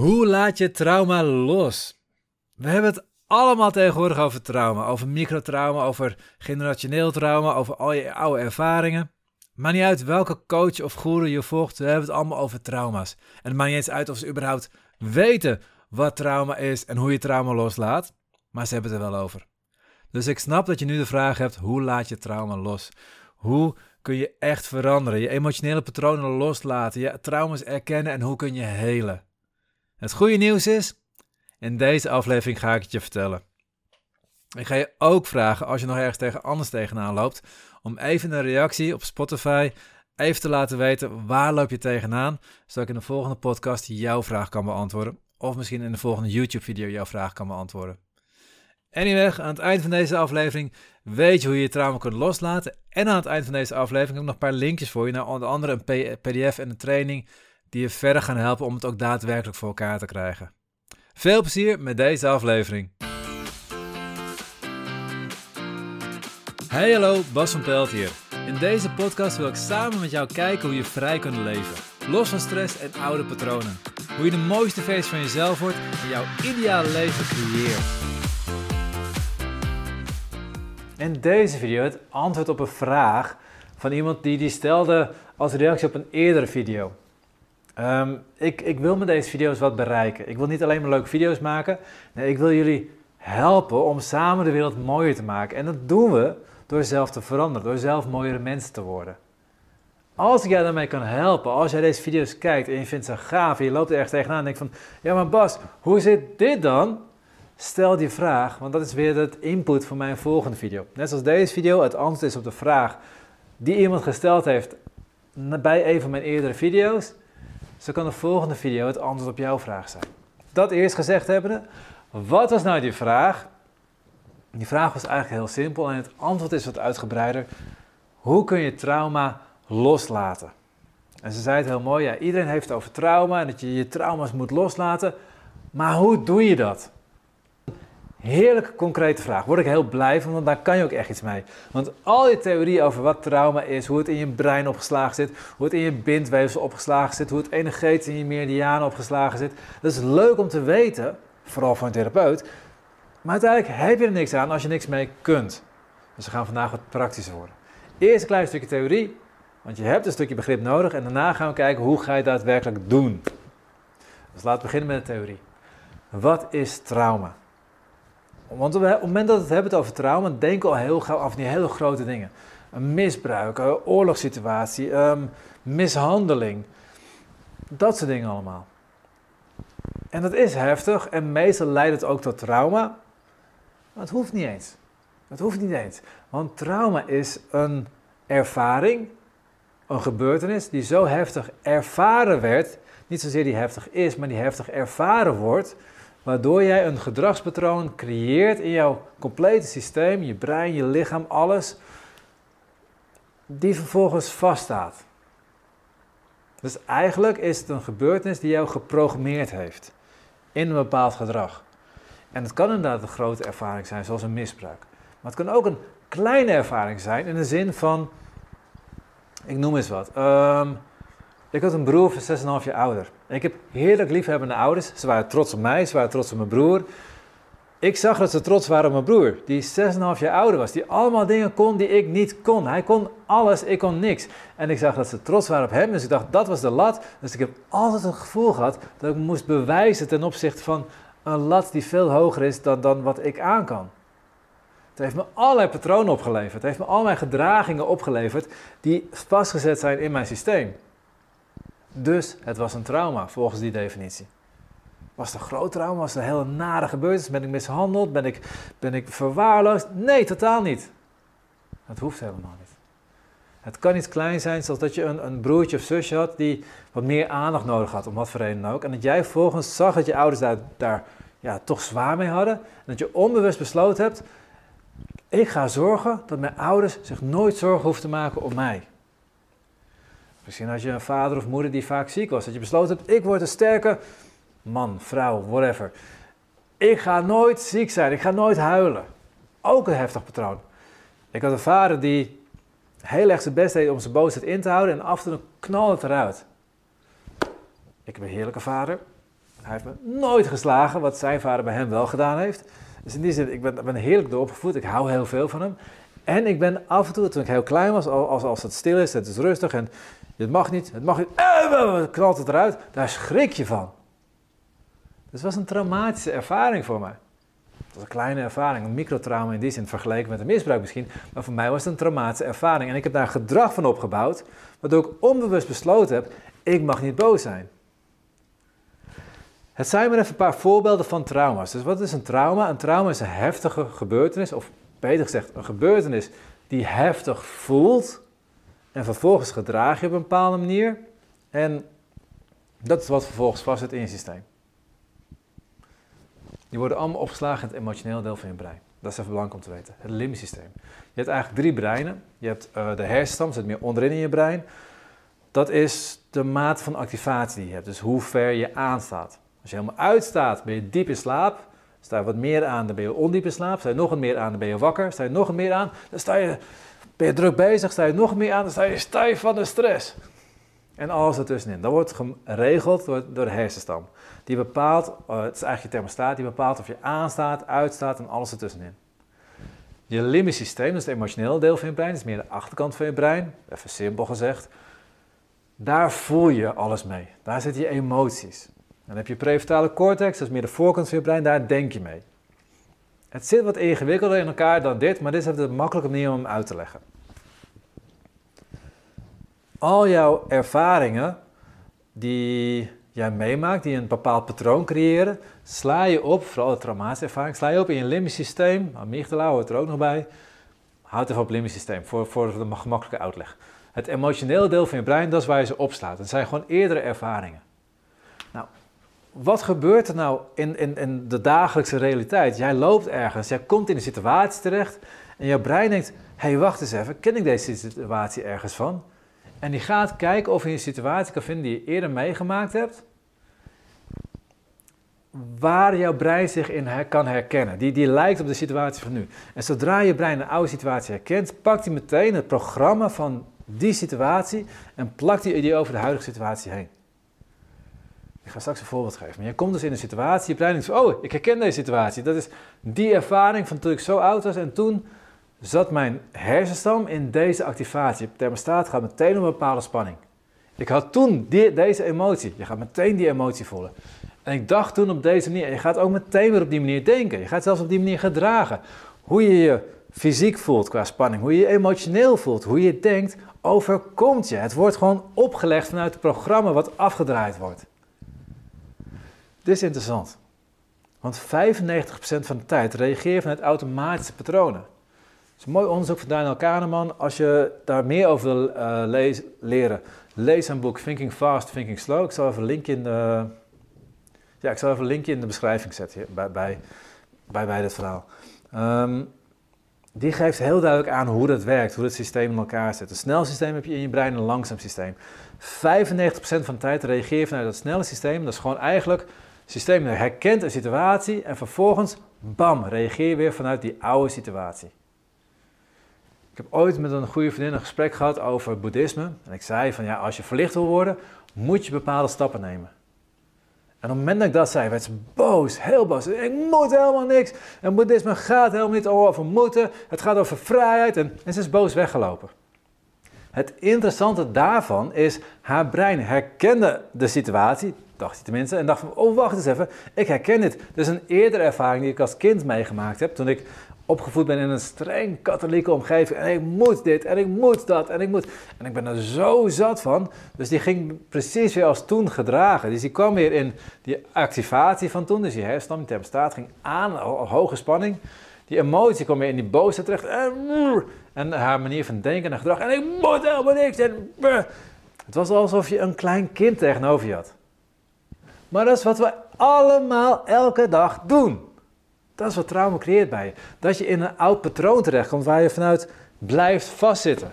Hoe laat je trauma los? We hebben het allemaal tegenwoordig over trauma. Over microtrauma, over generationeel trauma, over al je oude ervaringen. Maar niet uit welke coach of guru je volgt, we hebben het allemaal over trauma's. En het maakt niet eens uit of ze überhaupt weten wat trauma is en hoe je trauma loslaat. Maar ze hebben het er wel over. Dus ik snap dat je nu de vraag hebt, hoe laat je trauma los? Hoe kun je echt veranderen? Je emotionele patronen loslaten, je trauma's erkennen en hoe kun je helen? Het goede nieuws is, in deze aflevering ga ik het je vertellen. Ik ga je ook vragen, als je nog ergens tegen anders tegenaan loopt, om even een reactie op Spotify even te laten weten waar loop je tegenaan, zodat ik in de volgende podcast jouw vraag kan beantwoorden. Of misschien in de volgende YouTube video jouw vraag kan beantwoorden. Anyway, aan het eind van deze aflevering weet je hoe je je trauma kunt loslaten. En aan het eind van deze aflevering heb ik nog een paar linkjes voor je naar onder andere een pdf en een training die je verder gaan helpen om het ook daadwerkelijk voor elkaar te krijgen. Veel plezier met deze aflevering. Hey hallo, Bas van Pelt hier. In deze podcast wil ik samen met jou kijken hoe je vrij kunt leven. Los van stress en oude patronen. Hoe je de mooiste feest van jezelf wordt en jouw ideale leven creëert. In deze video het antwoord op een vraag van iemand die die stelde als reactie op een eerdere video. Ehm, ik, ik wil met deze video's wat bereiken. Ik wil niet alleen maar leuke video's maken. Nee, ik wil jullie helpen om samen de wereld mooier te maken. En dat doen we door zelf te veranderen, door zelf mooiere mensen te worden. Als ik jou daarmee kan helpen, als jij deze video's kijkt en je vindt ze gaaf en je loopt er ergens tegenaan en denkt van, ja maar Bas, hoe zit dit dan? Stel die vraag, want dat is weer het input voor mijn volgende video. Net zoals deze video het antwoord is op de vraag die iemand gesteld heeft bij een van mijn eerdere video's, zo kan de volgende video het antwoord op jouw vraag zijn. Dat eerst gezegd hebbende, wat was nou die vraag? Die vraag was eigenlijk heel simpel en het antwoord is wat uitgebreider. Hoe kun je trauma loslaten? En ze zei het heel mooi, ja, iedereen heeft het over trauma en dat je je trauma's moet loslaten. Maar hoe doe je dat? Heerlijk concrete vraag. Word ik heel blij van, want daar kan je ook echt iets mee. Want al die theorieën over wat trauma is, hoe het in je brein opgeslagen zit, hoe het in je bindweefsel opgeslagen zit, hoe het energetisch in je meridianen opgeslagen zit. Dat is leuk om te weten, vooral voor een therapeut. Maar uiteindelijk heb je er niks aan als je niks mee kunt. Dus we gaan vandaag wat praktischer worden. Eerst een klein stukje theorie, want je hebt een stukje begrip nodig. En daarna gaan we kijken hoe ga je daadwerkelijk doen. Dus laten we beginnen met de theorie. Wat is trauma? Want op het moment dat we het hebben over trauma, denken we al heel gauw af die hele grote dingen. Een misbruik, een oorlogssituatie, um, mishandeling. Dat soort dingen allemaal. En dat is heftig en meestal leidt het ook tot trauma. Maar het hoeft niet eens. Het hoeft niet eens. Want trauma is een ervaring, een gebeurtenis die zo heftig ervaren werd. Niet zozeer die heftig is, maar die heftig ervaren wordt waardoor jij een gedragspatroon creëert in jouw complete systeem, je brein, je lichaam, alles, die vervolgens vaststaat. Dus eigenlijk is het een gebeurtenis die jou geprogrammeerd heeft in een bepaald gedrag. En het kan inderdaad een grote ervaring zijn, zoals een misbruik. Maar het kan ook een kleine ervaring zijn in de zin van, ik noem eens wat. Um, ik had een broer van 6,5 jaar ouder. ik heb heerlijk liefhebbende ouders. Ze waren trots op mij, ze waren trots op mijn broer. Ik zag dat ze trots waren op mijn broer, die 6,5 jaar ouder was. Die allemaal dingen kon die ik niet kon. Hij kon alles, ik kon niks. En ik zag dat ze trots waren op hem, dus ik dacht dat was de lat. Dus ik heb altijd het gevoel gehad dat ik moest bewijzen ten opzichte van een lat die veel hoger is dan, dan wat ik aan kan. Het heeft me allerlei patronen opgeleverd. Het heeft me allerlei gedragingen opgeleverd die vastgezet zijn in mijn systeem. Dus het was een trauma volgens die definitie. Was het een groot trauma? Was het een hele nare gebeurtenis? Ben ik mishandeld? Ben ik, ben ik verwaarloosd? Nee, totaal niet. Het hoeft helemaal niet. Het kan iets klein zijn, zoals dat je een, een broertje of zusje had die wat meer aandacht nodig had, om wat voor reden ook. En dat jij volgens zag dat je ouders daar, daar ja, toch zwaar mee hadden. En dat je onbewust besloten hebt, ik ga zorgen dat mijn ouders zich nooit zorgen hoeven te maken om mij. Misschien had je een vader of moeder die vaak ziek was. Dat je besloten hebt, ik word een sterke man, vrouw, whatever. Ik ga nooit ziek zijn, ik ga nooit huilen. Ook een heftig patroon. Ik had een vader die heel erg zijn best deed om zijn boosheid in te houden en af en toe knalde het eruit. Ik heb een heerlijke vader. Hij heeft me nooit geslagen, wat zijn vader bij hem wel gedaan heeft. Dus in die zin, ik ben, ben heerlijk dooropgevoed. Ik hou heel veel van hem. En ik ben af en toe, toen ik heel klein was, als, als het stil is, het is rustig en het mag niet, het mag niet, eh, knalt het eruit, daar schrik je van. Dus het was een traumatische ervaring voor mij. Het was een kleine ervaring, een microtrauma in die zin vergeleken met een misbruik misschien. Maar voor mij was het een traumatische ervaring. En ik heb daar gedrag van opgebouwd, waardoor ik onbewust besloten heb, ik mag niet boos zijn. Het zijn maar even een paar voorbeelden van trauma's. Dus wat is een trauma? Een trauma is een heftige gebeurtenis, of beter gezegd, een gebeurtenis die heftig voelt. En vervolgens gedraag je op een bepaalde manier. En dat is wat vervolgens vast zit in je systeem. Die worden allemaal opgeslagen in het emotioneel deel van je brein. Dat is even belangrijk om te weten. Het limbisch systeem. Je hebt eigenlijk drie breinen. Je hebt uh, de hersenstam, zit meer onderin in je brein. Dat is de mate van activatie die je hebt. Dus hoe ver je aanstaat. Als je helemaal uitstaat, ben je diep in slaap. Sta je wat meer aan, dan ben je ondiep in slaap. Sta je nog wat meer aan, dan ben je wakker. Sta je nog wat meer aan, dan sta je, ben je druk bezig. Sta je nog meer aan, dan sta je stijf van de stress. En alles ertussenin. Dat wordt geregeld door, door de hersenstam. Die bepaalt, uh, het is eigenlijk je thermostaat, die bepaalt of je aanstaat, uitstaat en alles ertussenin. Je limbisch systeem, dat is het emotionele deel van je brein, dat is meer de achterkant van je brein, even simpel gezegd. Daar voel je alles mee. Daar zitten je emoties. Dan heb je prefrontale cortex, dat is meer de voorkant van je brein, daar denk je mee. Het zit wat ingewikkelder in elkaar dan dit, maar dit is een makkelijke manier om hem uit te leggen. Al jouw ervaringen die jij meemaakt, die een bepaald patroon creëren, sla je op, vooral de traumatische ervaring, sla je op in je limbisch systeem. Amygdala hoort er ook nog bij. Houd even op limbisch systeem, voor, voor de gemakkelijke uitleg. Het emotionele deel van je brein, dat is waar je ze opslaat. Het zijn gewoon eerdere ervaringen. Nou, wat gebeurt er nou in, in, in de dagelijkse realiteit? Jij loopt ergens, jij komt in een situatie terecht en jouw brein denkt, hé hey, wacht eens even, ken ik deze situatie ergens van? En die gaat kijken of je een situatie kan vinden die je eerder meegemaakt hebt. Waar jouw brein zich in kan herkennen. Die, die lijkt op de situatie van nu. En zodra je brein een oude situatie herkent, pakt hij meteen het programma van die situatie en plakt hij die over de huidige situatie heen. Ik ga straks een voorbeeld geven. Maar je komt dus in een situatie, je brein denkt, oh, ik herken deze situatie. Dat is die ervaring van toen ik zo oud was en toen zat mijn hersenstam in deze activatie. Thermostaat gaat meteen op een bepaalde spanning. Ik had toen deze emotie. Je gaat meteen die emotie voelen. En ik dacht toen op deze manier. En je gaat ook meteen weer op die manier denken. Je gaat zelfs op die manier gedragen. Hoe je je fysiek voelt qua spanning. Hoe je je emotioneel voelt. Hoe je denkt overkomt je. Het wordt gewoon opgelegd vanuit het programma wat afgedraaid wordt. Dit is interessant. Want 95% van de tijd reageer je vanuit automatische patronen is een mooi onderzoek van Daniel Kahneman. Als je daar meer over wil uh, leren, lees een boek Thinking Fast, Thinking Slow. Ik zal even een linkje in de, ja, ik zal even een linkje in de beschrijving zetten bij, bij, bij, bij dit verhaal. Um, die geeft heel duidelijk aan hoe dat werkt, hoe het systeem in elkaar zit. Een snel systeem heb je in je brein en een langzaam systeem. 95% van de tijd reageer je vanuit dat snelle systeem. Dat is gewoon eigenlijk, het systeem herkent een situatie en vervolgens, bam, reageer je weer vanuit die oude situatie. Ik heb ooit met een goede vriendin een gesprek gehad over boeddhisme. En ik zei van ja, als je verlicht wil worden, moet je bepaalde stappen nemen. En op het moment dat ik dat zei, werd ze boos, heel boos. Ik moet helemaal niks. En boeddhisme gaat helemaal niet over moeten. Het gaat over vrijheid. En, en ze is boos weggelopen. Het interessante daarvan is, haar brein herkende de situatie, dacht hij tenminste, en dacht van, oh wacht eens even, ik herken dit. Dus een eerdere ervaring die ik als kind meegemaakt heb, toen ik opgevoed ben in een streng katholieke omgeving. En ik moet dit en ik moet dat en ik moet. En ik ben er zo zat van. Dus die ging precies weer als toen gedragen. Dus die kwam weer in die activatie van toen. Dus die hersenstam, die thermostaat ging aan, hoge spanning. Die emotie kwam weer in die boosheid terecht. En, haar manier van denken en gedrag. En ik moet helemaal niks. En, het was alsof je een klein kind tegenover je had. Maar dat is wat we allemaal elke dag doen. Dat is wat trauma creëert bij je. Dat je in een oud patroon terechtkomt waar je vanuit blijft vastzitten.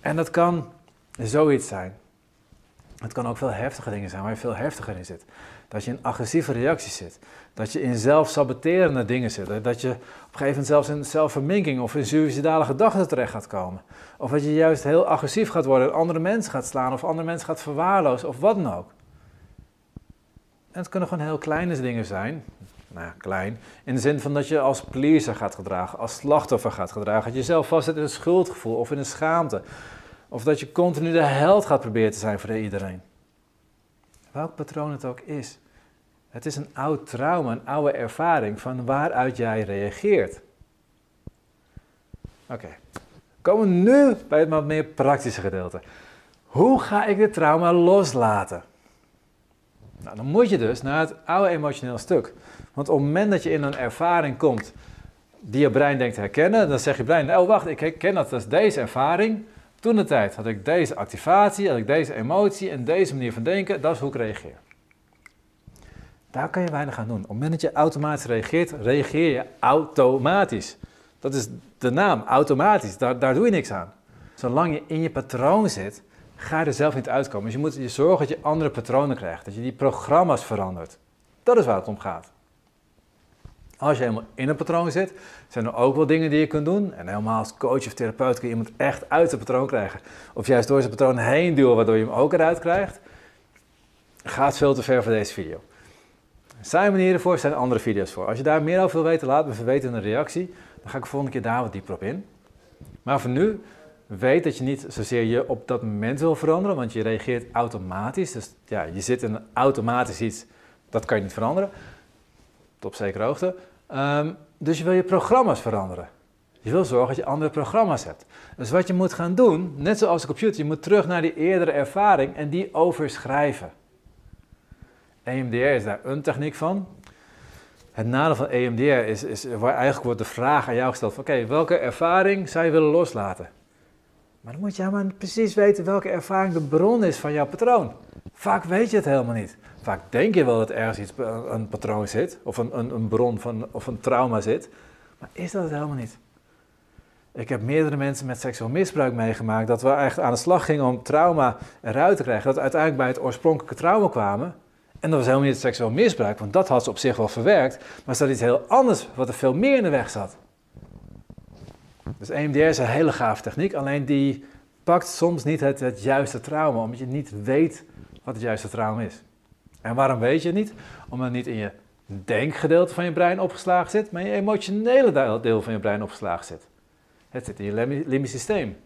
En dat kan zoiets zijn. Het kan ook veel heftige dingen zijn waar je veel heftiger in zit. Dat je in agressieve reacties zit. Dat je in zelfsaboterende dingen zit. Dat je op een gegeven moment zelfs in zelfverminking of in suicidale gedachten terecht gaat komen. Of dat je juist heel agressief gaat worden en andere mensen gaat slaan of andere mensen gaat verwaarlozen of wat dan ook. En het kunnen gewoon heel kleine dingen zijn. Nou klein. In de zin van dat je als pleaser gaat gedragen, als slachtoffer gaat gedragen. Dat je jezelf vastzet in een schuldgevoel of in een schaamte. Of dat je continu de held gaat proberen te zijn voor iedereen. Welk patroon het ook is. Het is een oud trauma, een oude ervaring van waaruit jij reageert. Oké, komen we nu bij het wat meer praktische gedeelte. Hoe ga ik dit trauma loslaten? Nou, dan moet je dus naar het oude emotioneel stuk. Want op het moment dat je in een ervaring komt die je brein denkt te herkennen, dan zeg je brein, oh wacht, ik herken dat, is deze ervaring. Toen de tijd had ik deze activatie, had ik deze emotie en deze manier van denken, dat is hoe ik reageer. Daar kan je weinig aan doen. Op het moment dat je automatisch reageert, reageer je automatisch. Dat is de naam, automatisch. Daar, daar doe je niks aan. Zolang je in je patroon zit, ga je er zelf niet uitkomen. Dus je moet je zorgen dat je andere patronen krijgt, dat je die programma's verandert. Dat is waar het om gaat. Als je helemaal in een patroon zit, zijn er ook wel dingen die je kunt doen. En helemaal als coach of therapeut kun je iemand echt uit het patroon krijgen. Of juist door zijn patroon heen duwen, waardoor je hem ook eruit krijgt. Gaat veel te ver voor deze video. Zijn manieren voor, zijn andere video's voor. Als je daar meer over wil weten, laat me even weten in een reactie. Dan ga ik de volgende keer daar wat dieper op in. Maar voor nu, weet dat je niet zozeer je op dat moment wil veranderen, want je reageert automatisch. Dus ja, je zit in automatisch iets, dat kan je niet veranderen. Tot op zekere hoogte. Um, dus je wil je programma's veranderen. Je wil zorgen dat je andere programma's hebt. Dus wat je moet gaan doen, net zoals de computer, je moet terug naar die eerdere ervaring en die overschrijven. EMDR is daar een techniek van. Het nadeel van EMDR is, is waar eigenlijk wordt de vraag aan jou gesteld: oké, welke ervaring zou je willen loslaten? Maar dan moet je maar precies weten welke ervaring de bron is van jouw patroon. Vaak weet je het helemaal niet. Vaak denk je wel dat ergens iets, een patroon zit, of een, een, een bron van, of een trauma zit, maar is dat het helemaal niet. Ik heb meerdere mensen met seksueel misbruik meegemaakt dat we echt aan de slag gingen om trauma eruit te krijgen. Dat we uiteindelijk bij het oorspronkelijke trauma kwamen. En dat was helemaal niet het seksueel misbruik, want dat had ze op zich wel verwerkt. Maar er zat iets heel anders wat er veel meer in de weg zat. Dus EMDR is een hele gave techniek, alleen die pakt soms niet het, het juiste trauma, omdat je niet weet wat het juiste trauma is. En waarom weet je het niet? Omdat het niet in je denkgedeelte van je brein opgeslagen zit, maar in je emotionele deel van je brein opgeslagen zit. Het zit in je limbisch systeem.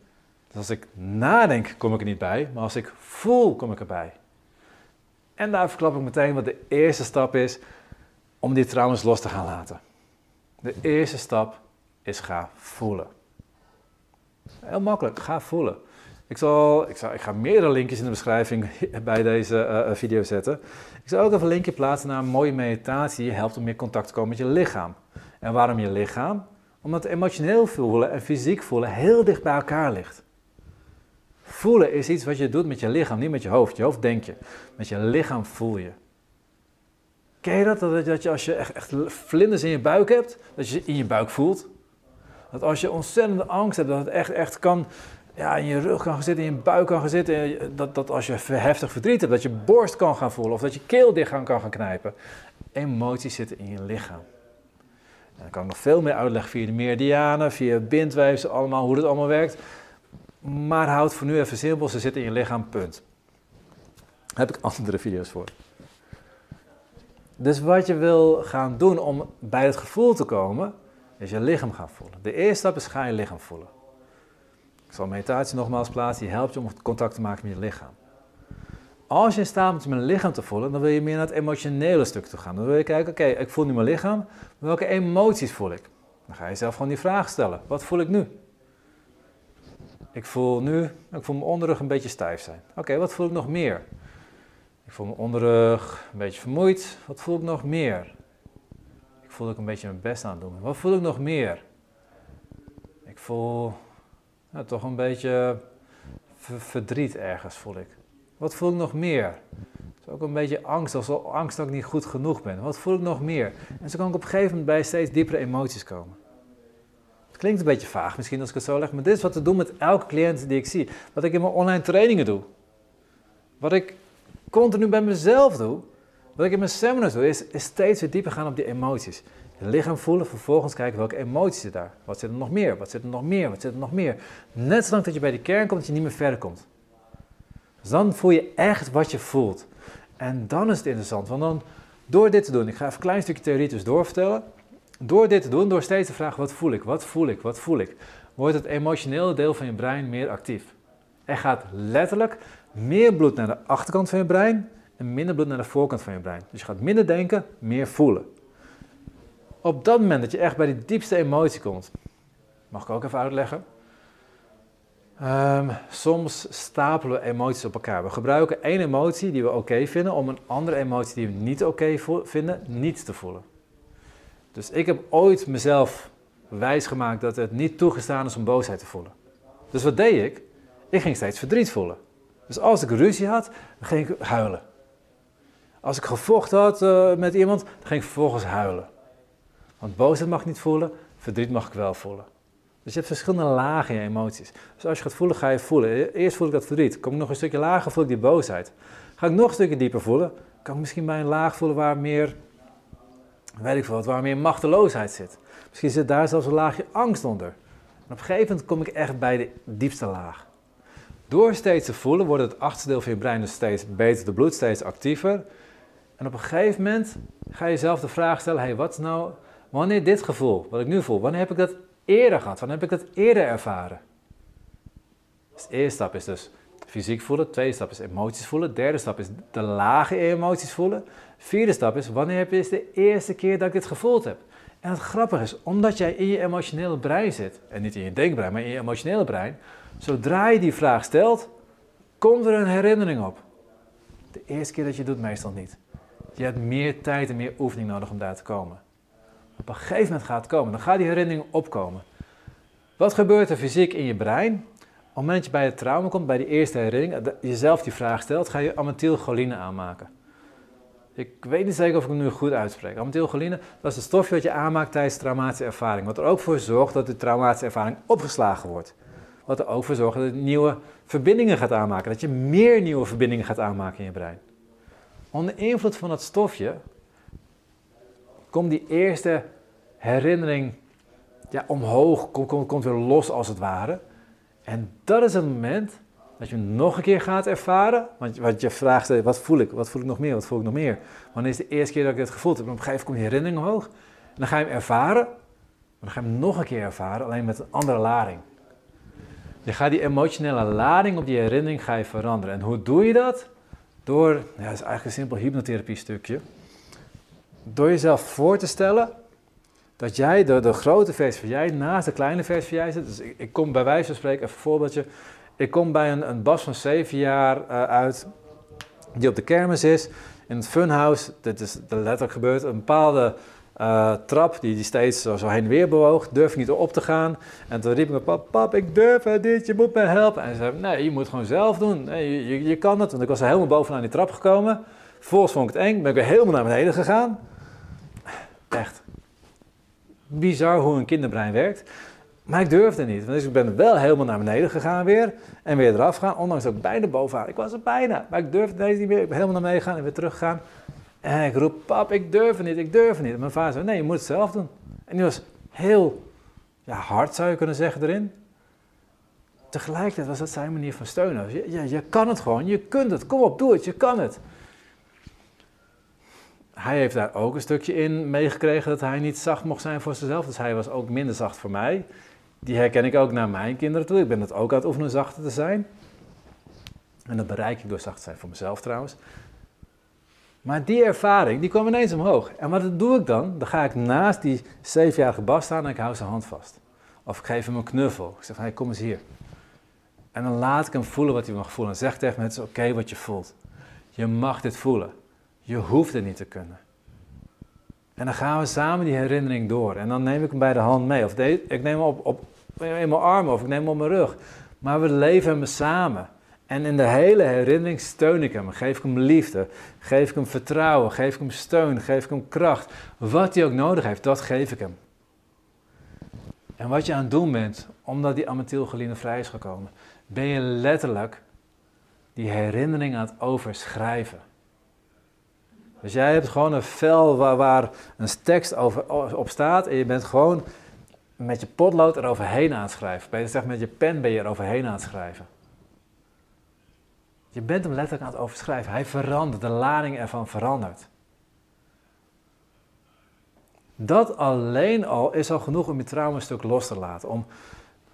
Dus als ik nadenk, kom ik er niet bij, maar als ik voel, kom ik erbij. En daar verklap ik meteen wat de eerste stap is om die trauma's los te gaan laten. De eerste stap is ga voelen. Heel makkelijk, ga voelen. Ik, zal, ik, zal, ik ga meerdere linkjes in de beschrijving bij deze uh, video zetten. Ik zal ook even een linkje plaatsen naar een mooie meditatie die helpt om meer contact te komen met je lichaam. En waarom je lichaam? Omdat emotioneel voelen en fysiek voelen heel dicht bij elkaar ligt. Voelen is iets wat je doet met je lichaam, niet met je hoofd. Je hoofd denk je. Met je lichaam voel je. Ken je dat? Dat je als je echt, echt vlinders in je buik hebt, dat je ze in je buik voelt. Dat als je ontzettende angst hebt, dat het echt, echt kan, ja, in je rug kan zitten, in je buik kan gaan zitten. Dat, dat als je heftig verdriet hebt, dat je borst kan gaan voelen of dat je keel dicht kan gaan knijpen. Emoties zitten in je lichaam. En dan kan ik nog veel meer uitleggen via de meridianen, via bindweefsel, allemaal, hoe dat allemaal werkt. Maar houd voor nu even simpel, ze zitten in je lichaam, punt. Daar heb ik andere video's voor. Dus wat je wil gaan doen om bij het gevoel te komen, is je lichaam gaan voelen. De eerste stap is ga je lichaam voelen. Ik zal meditatie nogmaals plaatsen, die helpt je om contact te maken met je lichaam. Als je in staat bent om je lichaam te voelen, dan wil je meer naar het emotionele stuk toe gaan. Dan wil je kijken, oké, ik voel nu mijn lichaam, welke emoties voel ik? Dan ga je zelf gewoon die vraag stellen. Wat voel ik nu? Ik voel nu, ik voel mijn onderrug een beetje stijf zijn. Oké, wat voel ik nog meer? Ik voel mijn onderrug een beetje vermoeid. Wat voel ik nog meer? Voel ik een beetje mijn best aan het doen Wat voel ik nog meer? Ik voel toch een beetje verdriet ergens voel ik. Wat voel ik nog meer? is ook een beetje angst, als angst dat ik niet goed genoeg ben. Wat voel ik nog meer? En zo kan ik op een gegeven moment bij steeds diepere emoties komen. Het klinkt een beetje vaag misschien als ik het zo leg, maar dit is wat te doen met elke cliënt die ik zie. Wat ik in mijn online trainingen doe. Wat ik continu bij mezelf doe. Wat ik in mijn seminars doe, is, steeds weer dieper gaan op die emoties. Je lichaam voelen, vervolgens kijken welke emoties zit daar. Wat zit er nog meer? Wat zit er nog meer? Wat zit er nog meer? Net zolang dat je bij die kern komt, dat je niet meer verder komt. Dus dan voel je echt wat je voelt. En dan is het interessant, want dan Door dit te doen, ik ga even een klein stukje theorie dus doorvertellen. Door dit te doen, door steeds te vragen wat voel ik, wat voel ik, wat voel ik, wordt het emotionele deel van je brein meer actief. Er gaat letterlijk meer bloed naar de achterkant van je brein en minder bloed naar de voorkant van je brein. Dus je gaat minder denken, meer voelen. Op dat moment dat je echt bij die diepste emotie komt, mag ik ook even uitleggen. Um, soms stapelen we emoties op elkaar. We gebruiken één emotie die we oké vinden om een andere emotie die we niet oké vinden niet te voelen. Dus ik heb ooit mezelf wijsgemaakt dat het niet toegestaan is om boosheid te voelen. Dus wat deed ik? Ik ging steeds verdriet voelen. Dus als ik ruzie had, ging ik huilen. Als ik gevochten had uh, met iemand, dan ging ik vervolgens huilen. Want boosheid mag ik niet voelen, verdriet mag ik wel voelen. Dus je hebt verschillende lagen in je emoties. Dus als je gaat voelen, ga je voelen. Eerst voel ik dat verdriet. Kom ik nog een stukje lager, voel ik die boosheid. Ga ik nog een stukje dieper voelen, kan ik misschien bij een laag voelen waar meer, weet ik veel wat, waar meer machteloosheid zit. Misschien zit daar zelfs een laagje angst onder. En op een gegeven moment kom ik echt bij de diepste laag. Door steeds te voelen wordt het achterste deel van je brein dus steeds beter, de bloed steeds actiever. En op een gegeven moment ga je jezelf de vraag stellen, hey, wat nou, wanneer dit gevoel, wat ik nu voel, wanneer heb ik dat eerder gehad? Wanneer heb ik dat eerder ervaren? Dus de eerste stap is dus fysiek voelen, de tweede stap is emoties voelen, de derde stap is de lage emoties voelen, de vierde stap is wanneer heb je de eerste keer dat ik dit gevoeld heb? En het grappige is, omdat jij in je emotionele brein zit, en niet in je denkbrein, maar in je emotionele brein, zodra je die vraag stelt, komt er een herinnering op. De eerste keer dat je doet, meestal niet. Je hebt meer tijd en meer oefening nodig om daar te komen. Op een gegeven moment gaat het komen, dan gaat die herinnering opkomen. Wat gebeurt er fysiek in je brein? Op het moment dat je bij het trauma komt, bij die eerste herinnering, jezelf die vraag stelt, ga je amethylcholine aanmaken. Ik weet niet zeker of ik hem nu goed uitspreek. Amethylcholine, dat is het stofje wat je aanmaakt tijdens traumatische ervaring. Wat er ook voor zorgt dat de traumatische ervaring opgeslagen wordt. Wat er ook voor zorgt dat je nieuwe verbindingen gaat aanmaken. Dat je meer nieuwe verbindingen gaat aanmaken in je brein. Onder invloed van dat stofje komt die eerste herinnering ja, omhoog, komt, komt, weer los als het ware. En dat is het moment dat je nog een keer gaat ervaren. Want, want je vraagt, wat voel ik? Wat voel ik nog meer? Wat voel ik nog meer? Wanneer is de eerste keer dat ik het gevoeld heb? Op een gegeven moment komt die herinnering omhoog. En dan ga je hem ervaren. Maar dan ga je hem nog een keer ervaren, alleen met een andere lading. Je gaat die emotionele lading op die herinnering ga je veranderen. En hoe doe je dat? Door, ja, dat is eigenlijk een simpel hypnotherapie stukje. Door jezelf voor te stellen dat jij, de, de grote versie van jij, naast de kleine versie van jij zit. Dus ik, kom bij wijze van spreken, even een voorbeeldje. Ik kom bij een, een Bas van 7 jaar uh, uit, die op de kermis is, in het funhouse. Dit is letterlijk gebeurd. Een bepaalde uh, trap die, die steeds zo, heen en weer bewoog, durf niet op te gaan. En toen riep ik pap, pap, ik durf niet, je moet me helpen. En ze zei, nee, je moet het gewoon zelf doen. Nee, je, je, je, kan het. Want ik was helemaal bovenaan die trap gekomen. Vervolgens vond ik het eng, ben ik weer helemaal naar beneden gegaan. Echt bizar hoe een kinderbrein werkt. Maar ik durfde niet. Dus ik ben wel helemaal naar beneden gegaan weer. En weer eraf gaan. Ondanks dat ik bijna bovenaan. Ik was er bijna. Maar ik durfde deze niet meer. Ik ben helemaal naar beneden gegaan en weer teruggegaan. En ik roep, pap, ik durf het niet, ik durf het niet. En mijn vader zei, nee, je moet het zelf doen. En die was heel ja, hard, zou je kunnen zeggen, erin. Tegelijkertijd was dat zijn manier van steunen. Je, je, je kan het gewoon, je kunt het. Kom op, doe het, je kan het hij heeft daar ook een stukje in meegekregen dat hij niet zacht mocht zijn voor zichzelf. Dus hij was ook minder zacht voor mij. Die herken ik ook naar mijn kinderen toe. Ik ben het ook aan het oefenen zachter te zijn. En dat bereik ik door zacht te zijn voor mezelf trouwens. Maar die ervaring, die kwam ineens omhoog. En wat doe ik dan? Dan ga ik naast die zevenjarige Bas staan en ik hou zijn hand vast. Of ik geef hem een knuffel. Ik zeg hey, kom eens hier. En dan laat ik hem voelen wat hij mag voelen. En zeg tegen hem, het is oké wat je voelt. Je mag dit voelen. Je hoeft het niet te kunnen. En dan gaan we samen die herinnering door. En dan neem ik hem bij de hand mee. Of ik neem hem op, op in mijn armen of ik neem hem op mijn rug. Maar we leven hem samen. En in de hele herinnering steun ik hem. Geef ik hem liefde. Geef ik hem vertrouwen. Geef ik hem steun. Geef ik hem kracht. Wat hij ook nodig heeft, dat geef ik hem. En wat je aan het doen bent, omdat die amethylcholine vrij is gekomen, ben je letterlijk die herinnering aan het overschrijven. Dus jij hebt gewoon een vel waar, een tekst over, op staat en je bent gewoon met je potlood eroverheen aan het schrijven. Beter gezegd, met je pen ben je eroverheen aan het schrijven. Je bent hem letterlijk aan het overschrijven. Hij verandert, de lading ervan verandert. Dat alleen al is al genoeg om je trauma een stuk los te laten. Om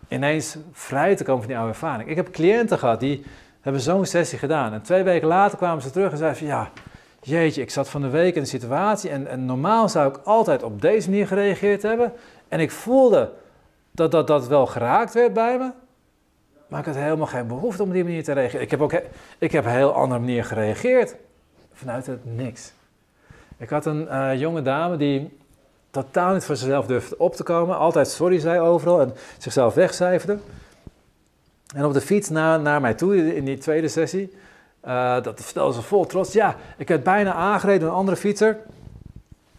ineens vrij te komen van die oude ervaring. Ik heb cliënten gehad die hebben zo'n sessie gedaan. En twee weken later kwamen ze terug en zeiden ja, jeetje, ik zat van de week in een situatie en, en normaal zou ik altijd op deze manier gereageerd hebben. En ik voelde dat dat, dat wel geraakt werd bij me. Maar ik had helemaal geen behoefte om op die manier te reageren. Ik heb ook ik heb een heel andere manier gereageerd. Vanuit het niks. Ik had een uh, jonge dame die totaal niet voor zichzelf durfde op te komen. Altijd sorry zei overal en zichzelf wegcijferde. En op de fiets naar, naar mij toe in die tweede sessie, uh, dat vertelde ze vol trots. Ja, ik werd bijna aangereden door een andere fietser.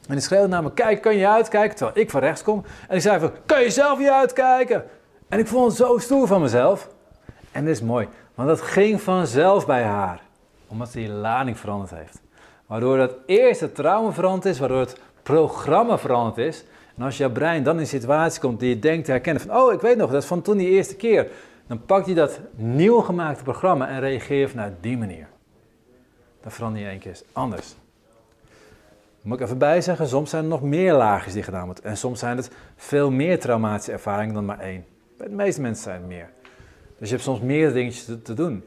En die schreeuwde naar me, kijk, kan je uitkijken? Terwijl ik van rechts kom. En ik zei van, kan je zelf niet uitkijken? En ik vond het zo stoer van mezelf. En dit is mooi, want dat ging vanzelf bij haar. Omdat ze die lading veranderd heeft. Waardoor dat eerste trauma veranderd is, waardoor het programma veranderd is. En als jouw brein dan in een situatie komt die je denkt te herkennen van, oh, ik weet nog, dat is van toen die eerste keer. Dan pakt hij dat nieuw gemaakte programma en reageert vanuit die manier. Dan verander je één keer anders. Moet ik even bij zeggen, soms zijn er nog meer laagjes die gedaan worden. En soms zijn het veel meer traumatische ervaringen dan maar één. Bij de meeste mensen zijn het meer. Dus je hebt soms meer dingetjes te, doen.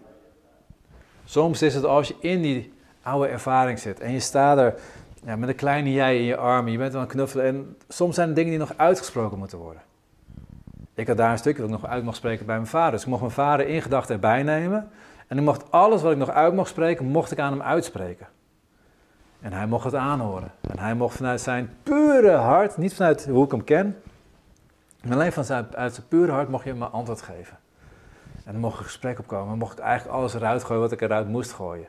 Soms is het als je in die oude ervaring zit en je staat er ja, met een kleine jij in je armen, je bent wel een knuffel en soms zijn er dingen die nog uitgesproken moeten worden. Ik had daar een stukje dat ik nog uit mag spreken bij mijn vader. Dus ik mocht mijn vader in gedachten erbij nemen. En ik mocht alles wat ik nog uit mocht spreken, mocht ik aan hem uitspreken. En hij mocht het aanhoren. En hij mocht vanuit zijn pure hart, niet vanuit hoe ik hem ken, maar alleen vanuit uit zijn pure hart mocht je me antwoord geven. En dan mocht een gesprek opkomen. Dan mocht ik eigenlijk alles eruit gooien wat ik eruit moest gooien.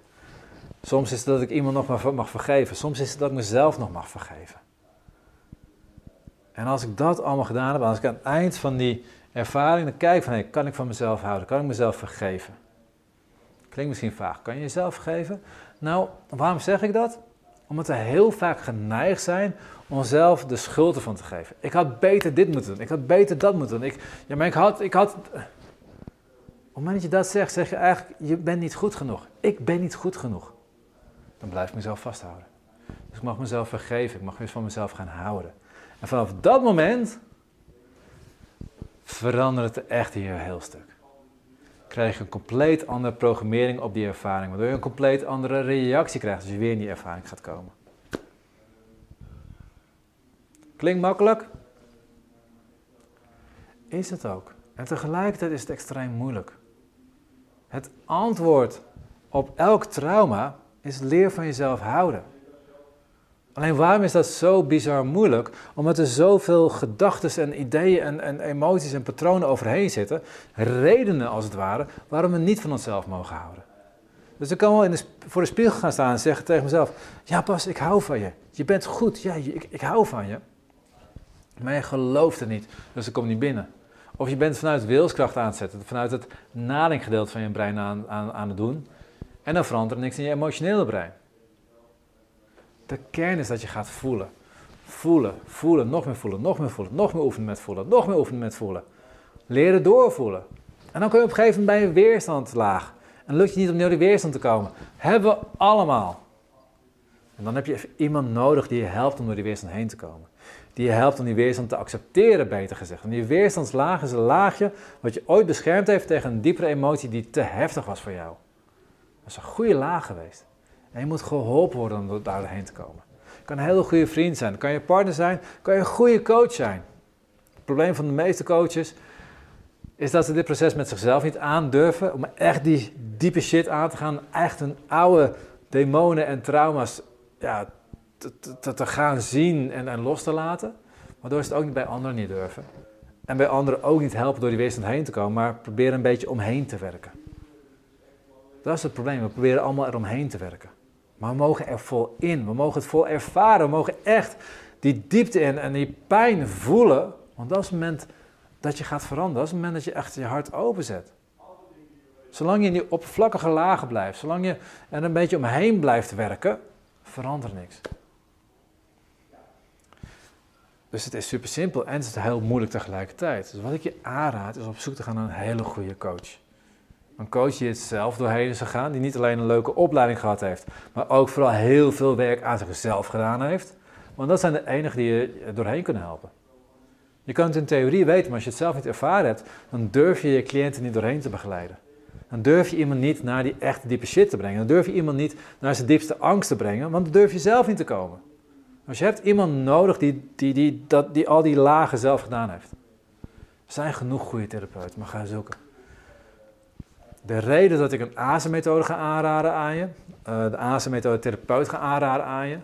Soms is het dat ik iemand nog mag vergeven. Soms is het dat ik mezelf nog mag vergeven. En als ik dat allemaal gedaan heb, als ik aan het eind van die ervaring dan kijk van, hey, kan ik van mezelf houden? Kan ik mezelf vergeven? Klinkt misschien vaag. Kan je jezelf vergeven? Nou, waarom zeg ik dat? Omdat we heel vaak geneigd zijn onszelf de schuld ervan te geven. Ik had beter dit moeten doen. Ik had beter dat moeten doen. Ik, ja, maar ik had, ik had... Op het moment dat je dat zegt, zeg je eigenlijk, je bent niet goed genoeg. Ik ben niet goed genoeg. Dan blijf ik mezelf vasthouden. Dus ik mag mezelf vergeven. Ik mag weer van mezelf gaan houden. En vanaf dat moment verandert het echt hier heel stuk. Krijg je een compleet andere programmering op die ervaring, waardoor je een compleet andere reactie krijgt als je weer in die ervaring gaat komen. Klinkt makkelijk? Is het ook. En tegelijkertijd is het extreem moeilijk. Het antwoord op elk trauma is leer van jezelf houden. Alleen waarom is dat zo bizar moeilijk? Omdat er zoveel gedachten en ideeën en, en, emoties en patronen overheen zitten. Redenen als het ware, waarom we niet van onszelf mogen houden. Dus ik kan wel in de, voor de spiegel gaan staan en zeggen tegen mezelf: Ja, pas, ik hou van je. Je bent goed. Ja, ik, ik hou van je. Maar je gelooft het niet, dus het komt niet binnen. Of je bent vanuit wilskracht aan het zetten, vanuit het nadenkgedeelte van je brein aan, aan, aan het doen. En dan verandert er niks in je emotionele brein. De kern is dat je gaat voelen. Voelen, voelen, nog meer voelen, nog meer voelen, nog meer oefenen met voelen, nog meer oefenen met voelen. Leren doorvoelen. En dan kun je op een gegeven moment bij een weerstandlaag. En lukt je niet om naar die weerstand te komen. Hebben we allemaal. En dan heb je iemand nodig die je helpt om door die weerstand heen te komen. Die je helpt om die weerstand te accepteren, beter gezegd. Want die weerstandslaag is een laagje wat je ooit beschermd heeft tegen een diepere emotie die te heftig was voor jou. Dat is een goede laag geweest. En je moet geholpen worden om daarheen te komen. Kan een hele goede vriend zijn, kan je partner zijn, kan je een goede coach zijn. Het probleem van de meeste coaches is dat ze dit proces met zichzelf niet aandurven om echt die diepe shit aan te gaan, echt een oude demonen en trauma's ja, te, te, gaan zien en, en, los te laten. Waardoor ze het ook niet bij anderen niet durven. En bij anderen ook niet helpen door die weerstand heen te komen, maar proberen een beetje omheen te werken. Dat is het probleem. We proberen allemaal eromheen te werken. Maar we mogen er vol in. We mogen het vol ervaren. We mogen echt die diepte in en die pijn voelen. Want dat is het moment dat je gaat veranderen. Dat is het moment dat je echt je hart openzet. Zolang je in die oppervlakkige lagen blijft, zolang je er een beetje omheen blijft werken, verandert niks. Dus het is super simpel en het is heel moeilijk tegelijkertijd. Dus wat ik je aanraad is op zoek te gaan naar een hele goede coach. Een coach die het zelf doorheen is gegaan, die niet alleen een leuke opleiding gehad heeft, maar ook vooral heel veel werk aan zichzelf gedaan heeft. Want dat zijn de enigen die je doorheen kunnen helpen. Je kan het in theorie weten, maar als je het zelf niet ervaren hebt, dan durf je je cliënten niet doorheen te begeleiden. Dan durf je iemand niet naar die echte diepe shit te brengen. Dan durf je iemand niet naar zijn diepste angst te brengen, want dan durf je zelf niet te komen. Als je hebt iemand nodig die, die, die, dat, die al die lagen zelf gedaan heeft. Er zijn genoeg goede therapeuten, maar ga zoeken. De reden dat ik een ASE-methode ga aanraden aan je, uh, de ASE-methode therapeut ga aanraden aan je,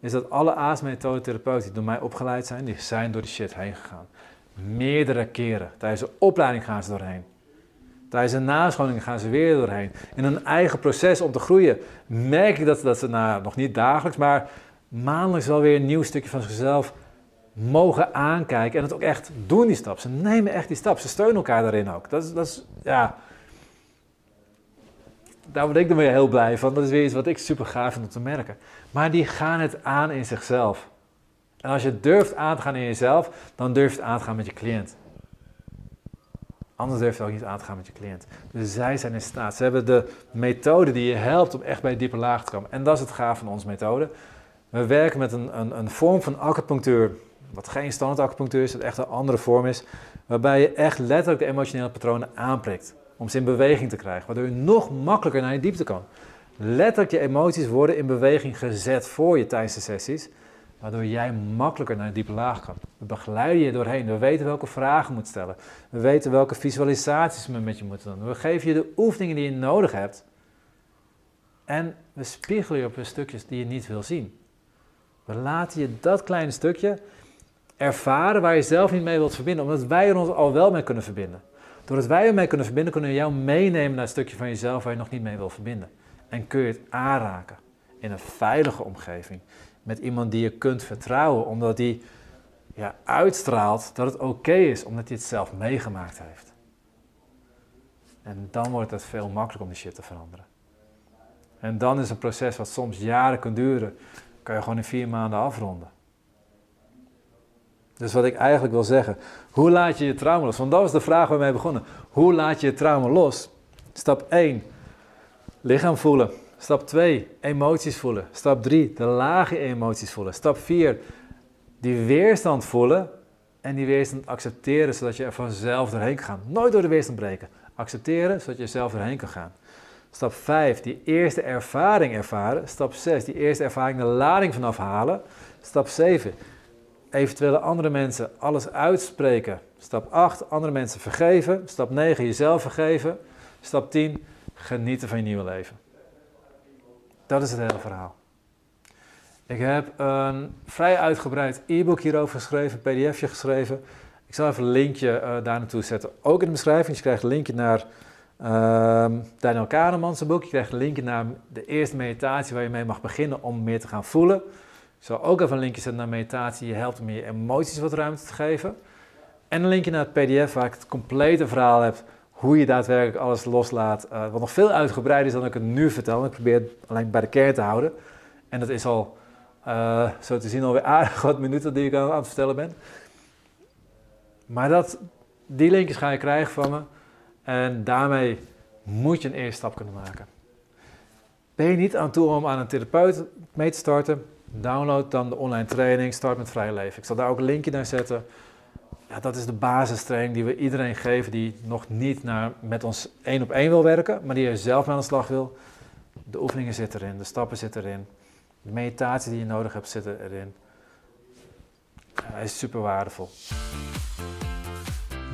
is dat alle ASE-methode therapeuten die door mij opgeleid zijn, die zijn door die shit heen gegaan. Meerdere keren. Tijdens de opleiding gaan ze doorheen. Tijdens een nascholing gaan ze weer doorheen. In een eigen proces om te groeien merk ik dat, dat ze nou, nog niet dagelijks, maar maandelijks wel weer een nieuw stukje van zichzelf mogen aankijken en het ook echt doen, die stap. Ze nemen echt die stap. Ze steunen elkaar daarin ook. Dat is, dat is ja. Daar word ik dan weer heel blij van. Dat is weer iets wat ik super gaaf vind om te merken. Maar die gaan het aan in zichzelf. En als je durft aan te gaan in jezelf, dan durf je het aan te gaan met je cliënt. Anders durf je ook niet aan te gaan met je cliënt. Dus zij zijn in staat. Ze hebben de methode die je helpt om echt bij diepe laag te komen. En dat is het gaaf van onze methode. We werken met een, een, een vorm van acupunctuur, wat geen standaard acupunctuur is, dat echt een andere vorm is, waarbij je echt letterlijk de emotionele patronen aanprikt. Om ze in beweging te krijgen, waardoor je nog makkelijker naar je diepte kan. Letterlijk je emoties worden in beweging gezet voor je tijdens de sessies, waardoor jij makkelijker naar diepe laag kan. We begeleiden je doorheen. We weten welke vragen je moet stellen. We weten welke visualisaties we met je moeten doen. We geven je de oefeningen die je nodig hebt. En we spiegelen je op de stukjes die je niet wil zien. Laten je dat kleine stukje ervaren waar je zelf niet mee wilt verbinden, omdat wij er ons al wel mee kunnen verbinden. Doordat wij ermee kunnen verbinden, kunnen we jou meenemen naar een stukje van jezelf waar je nog niet mee wil verbinden. En kun je het aanraken in een veilige omgeving met iemand die je kunt vertrouwen, omdat die ja, uitstraalt dat het oké is, omdat hij het zelf meegemaakt heeft. En dan wordt het veel makkelijker om die shit te veranderen. En dan is een proces wat soms jaren kan duren, kan je gewoon in vier maanden afronden. Dus wat ik eigenlijk wil zeggen, hoe laat je je trauma los? Want dat was de vraag waar we begonnen. Hoe laat je je trauma los? Stap 1, lichaam voelen. Stap 2, emoties voelen. Stap 3, de lage emoties voelen. Stap 4, die weerstand voelen en die weerstand accepteren zodat je er vanzelf doorheen kan gaan. Nooit door de weerstand breken. Accepteren zodat je er zelf doorheen kan gaan. Stap 5, die eerste ervaring ervaren. Stap 6, die eerste ervaring de lading vanaf halen. Stap 7, eventuele andere mensen alles uitspreken. Stap 8, andere mensen vergeven. Stap 9, jezelf vergeven. Stap 10, genieten van je nieuwe leven. Dat is het hele verhaal. Ik heb een vrij uitgebreid e-book hierover geschreven, een pdfje geschreven. Ik zal even een linkje uh, daar naartoe zetten, ook in de beschrijving. Je krijgt een linkje naar uh, Daniel Kahneman's boek. Je krijgt een linkje naar de eerste meditatie waar je mee mag beginnen om meer te gaan voelen. Ik zal ook even een linkje zetten naar meditatie. Je helpt om je emoties wat ruimte te geven. En een linkje naar het pdf waar ik het complete verhaal heb hoe je daadwerkelijk alles loslaat. Uh, wat nog veel uitgebreider is dan ik het nu vertel. Ik probeer het alleen bij de kern te houden. En dat is al, uh, zo te zien, alweer aardig wat minuten die ik aan het vertellen ben. Maar dat, die linkjes ga je krijgen van me. En daarmee moet je een eerste stap kunnen maken. Ben je niet aan toe om aan een therapeut mee te starten? Download dan de online training Start met Vrij Leven. Ik zal daar ook een linkje naar zetten ja, dat is de basistraining die we iedereen geven die nog niet naar, met ons één op één wil werken, maar die er zelf aan de slag wil. De oefeningen zitten erin, de stappen zitten erin, de meditatie die je nodig hebt zitten erin. Hij is super waardevol.